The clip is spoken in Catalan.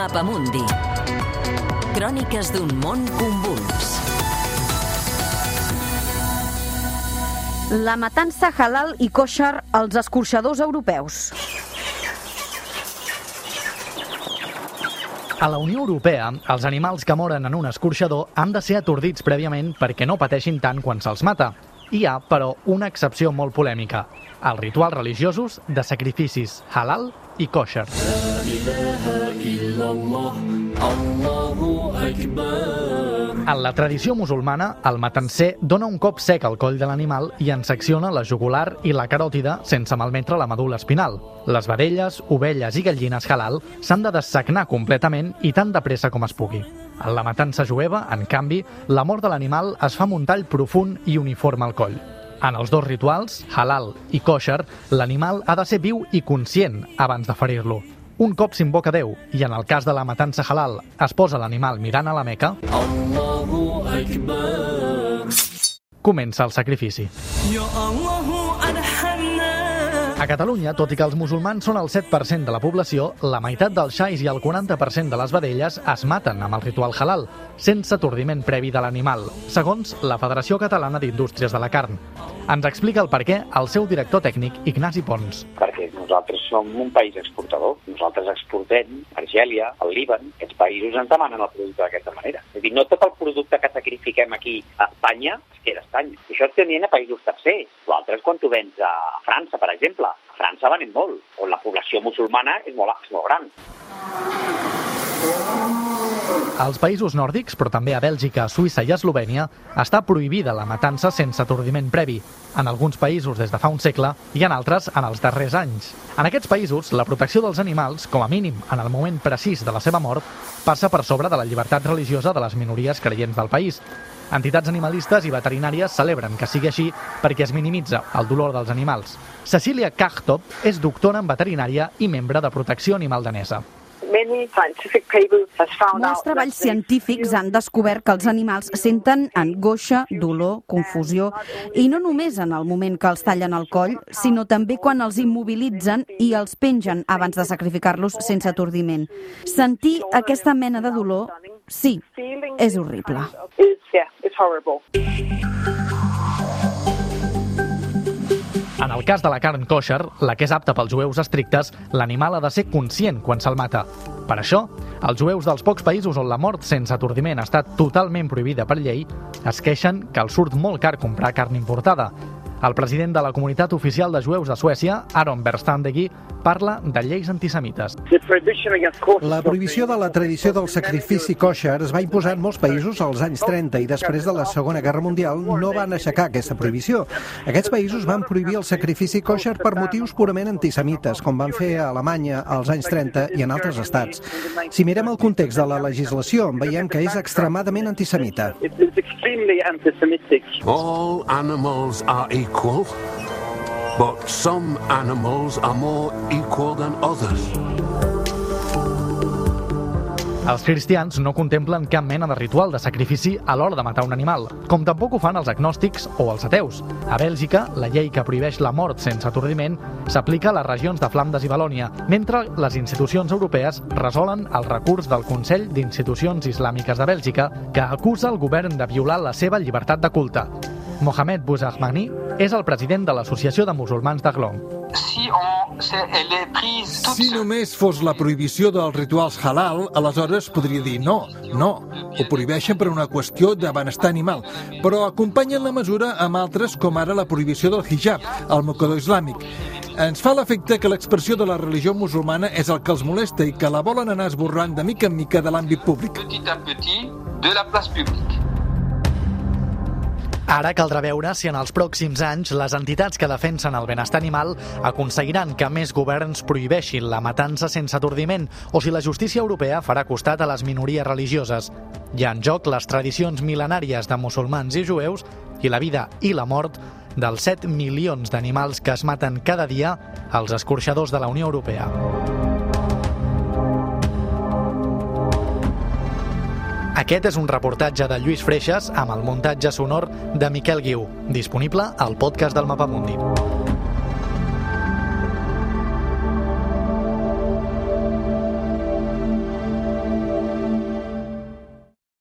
Mapamundi. Cròniques d'un món convuls. La matança halal i kosher als escorxadors europeus. A la Unió Europea, els animals que moren en un escorxador han de ser atordits prèviament perquè no pateixin tant quan se'ls mata. Hi ha, però, una excepció molt polèmica. Els rituals religiosos de sacrificis halal i kosher. En la tradició musulmana, el matancer dona un cop sec al coll de l'animal i en secciona la jugular i la caròtida sense malmetre la medul·la espinal. Les vedelles, ovelles i gallines halal s'han de dessagnar completament i tan de pressa com es pugui. En la matança jueva, en canvi, la mort de l'animal es fa amb un tall profund i uniforme al coll. En els dos rituals, halal i kosher, l'animal ha de ser viu i conscient abans de ferir-lo. Un cop s'invoca Déu i en el cas de la matança halal es posa l'animal mirant a la Meca, comença el sacrifici. A Catalunya, tot i que els musulmans són el 7% de la població, la meitat dels xais i el 40% de les vedelles es maten amb el ritual halal, sense atordiment previ de l'animal, segons la Federació Catalana d'Indústries de la Carn. Ens explica el perquè el seu director tècnic, Ignasi Pons. perquè nosaltres som un país exportador. Nosaltres exportem Argèlia, el Líban, aquests països ens demanen el producte d'aquesta manera. És a dir, no tot el producte que sacrifiquem aquí a Espanya es queda a Espanya. Això es tenien a països tercers. L'altre és quan tu vens a França, per exemple. A França venem molt, on la població musulmana és molt, és molt gran. Als països nòrdics, però també a Bèlgica, Suïssa i Eslovènia, està prohibida la matança sense atordiment previ. En alguns països des de fa un segle i en altres en els darrers anys. En aquests països, la protecció dels animals, com a mínim en el moment precís de la seva mort, passa per sobre de la llibertat religiosa de les minories creients del país. Entitats animalistes i veterinàries celebren que sigui així perquè es minimitza el dolor dels animals. Cecília Kachtop és doctora en veterinària i membre de Protecció Animal Danesa. Molts treballs científics han descobert que els animals senten angoixa, dolor, confusió, i no només en el moment que els tallen el coll, sinó també quan els immobilitzen i els pengen abans de sacrificar-los sense atordiment. Sentir aquesta mena de dolor, sí, és horrible. En el cas de la carn kosher, la que és apta pels jueus estrictes, l'animal ha de ser conscient quan se'l mata. Per això, els jueus dels pocs països on la mort sense atordiment està totalment prohibida per llei es queixen que els surt molt car comprar carn importada. El president de la comunitat oficial de jueus de Suècia, Aron Verstandegi, parla de lleis antisemites. La prohibició de la tradició del sacrifici kosher es va imposar en molts països als anys 30 i després de la Segona Guerra Mundial no van aixecar aquesta prohibició. Aquests països van prohibir el sacrifici kosher per motius purament antisemites, com van fer a Alemanya als anys 30 i en altres estats. Si mirem el context de la legislació, veiem que és extremadament antisemita. All animals are equal, but some animals are more equal than others. Els cristians no contemplen cap mena de ritual de sacrifici a l'hora de matar un animal, com tampoc ho fan els agnòstics o els ateus. A Bèlgica, la llei que prohibeix la mort sense atordiment s'aplica a les regions de Flandes i Valònia, mentre les institucions europees resolen el recurs del Consell d'Institucions Islàmiques de Bèlgica, que acusa el govern de violar la seva llibertat de culte. Mohamed Bouzahmani és el president de l'Associació de Musulmans d'Aglon. si on, Si només fos la prohibició dels rituals halal, aleshores podria dir no, no, ho prohibeixen per una qüestió de benestar animal, però acompanyen la mesura amb altres com ara la prohibició del hijab, el mocador islàmic. Ens fa l'efecte que l'expressió de la religió musulmana és el que els molesta i que la volen anar esborrant de mica en mica de l'àmbit públic. petit à petit de la place publique. Ara caldrà veure si en els pròxims anys les entitats que defensen el benestar animal aconseguiran que més governs prohibeixin la matança sense atordiment o si la justícia europea farà costat a les minories religioses. Hi ha en joc les tradicions mil·lenàries de musulmans i jueus i la vida i la mort dels 7 milions d'animals que es maten cada dia als escorxadors de la Unió Europea. Aquest és un reportatge de Lluís Freixas amb el muntatge sonor de Miquel Guiu, disponible al podcast del Mapamundi.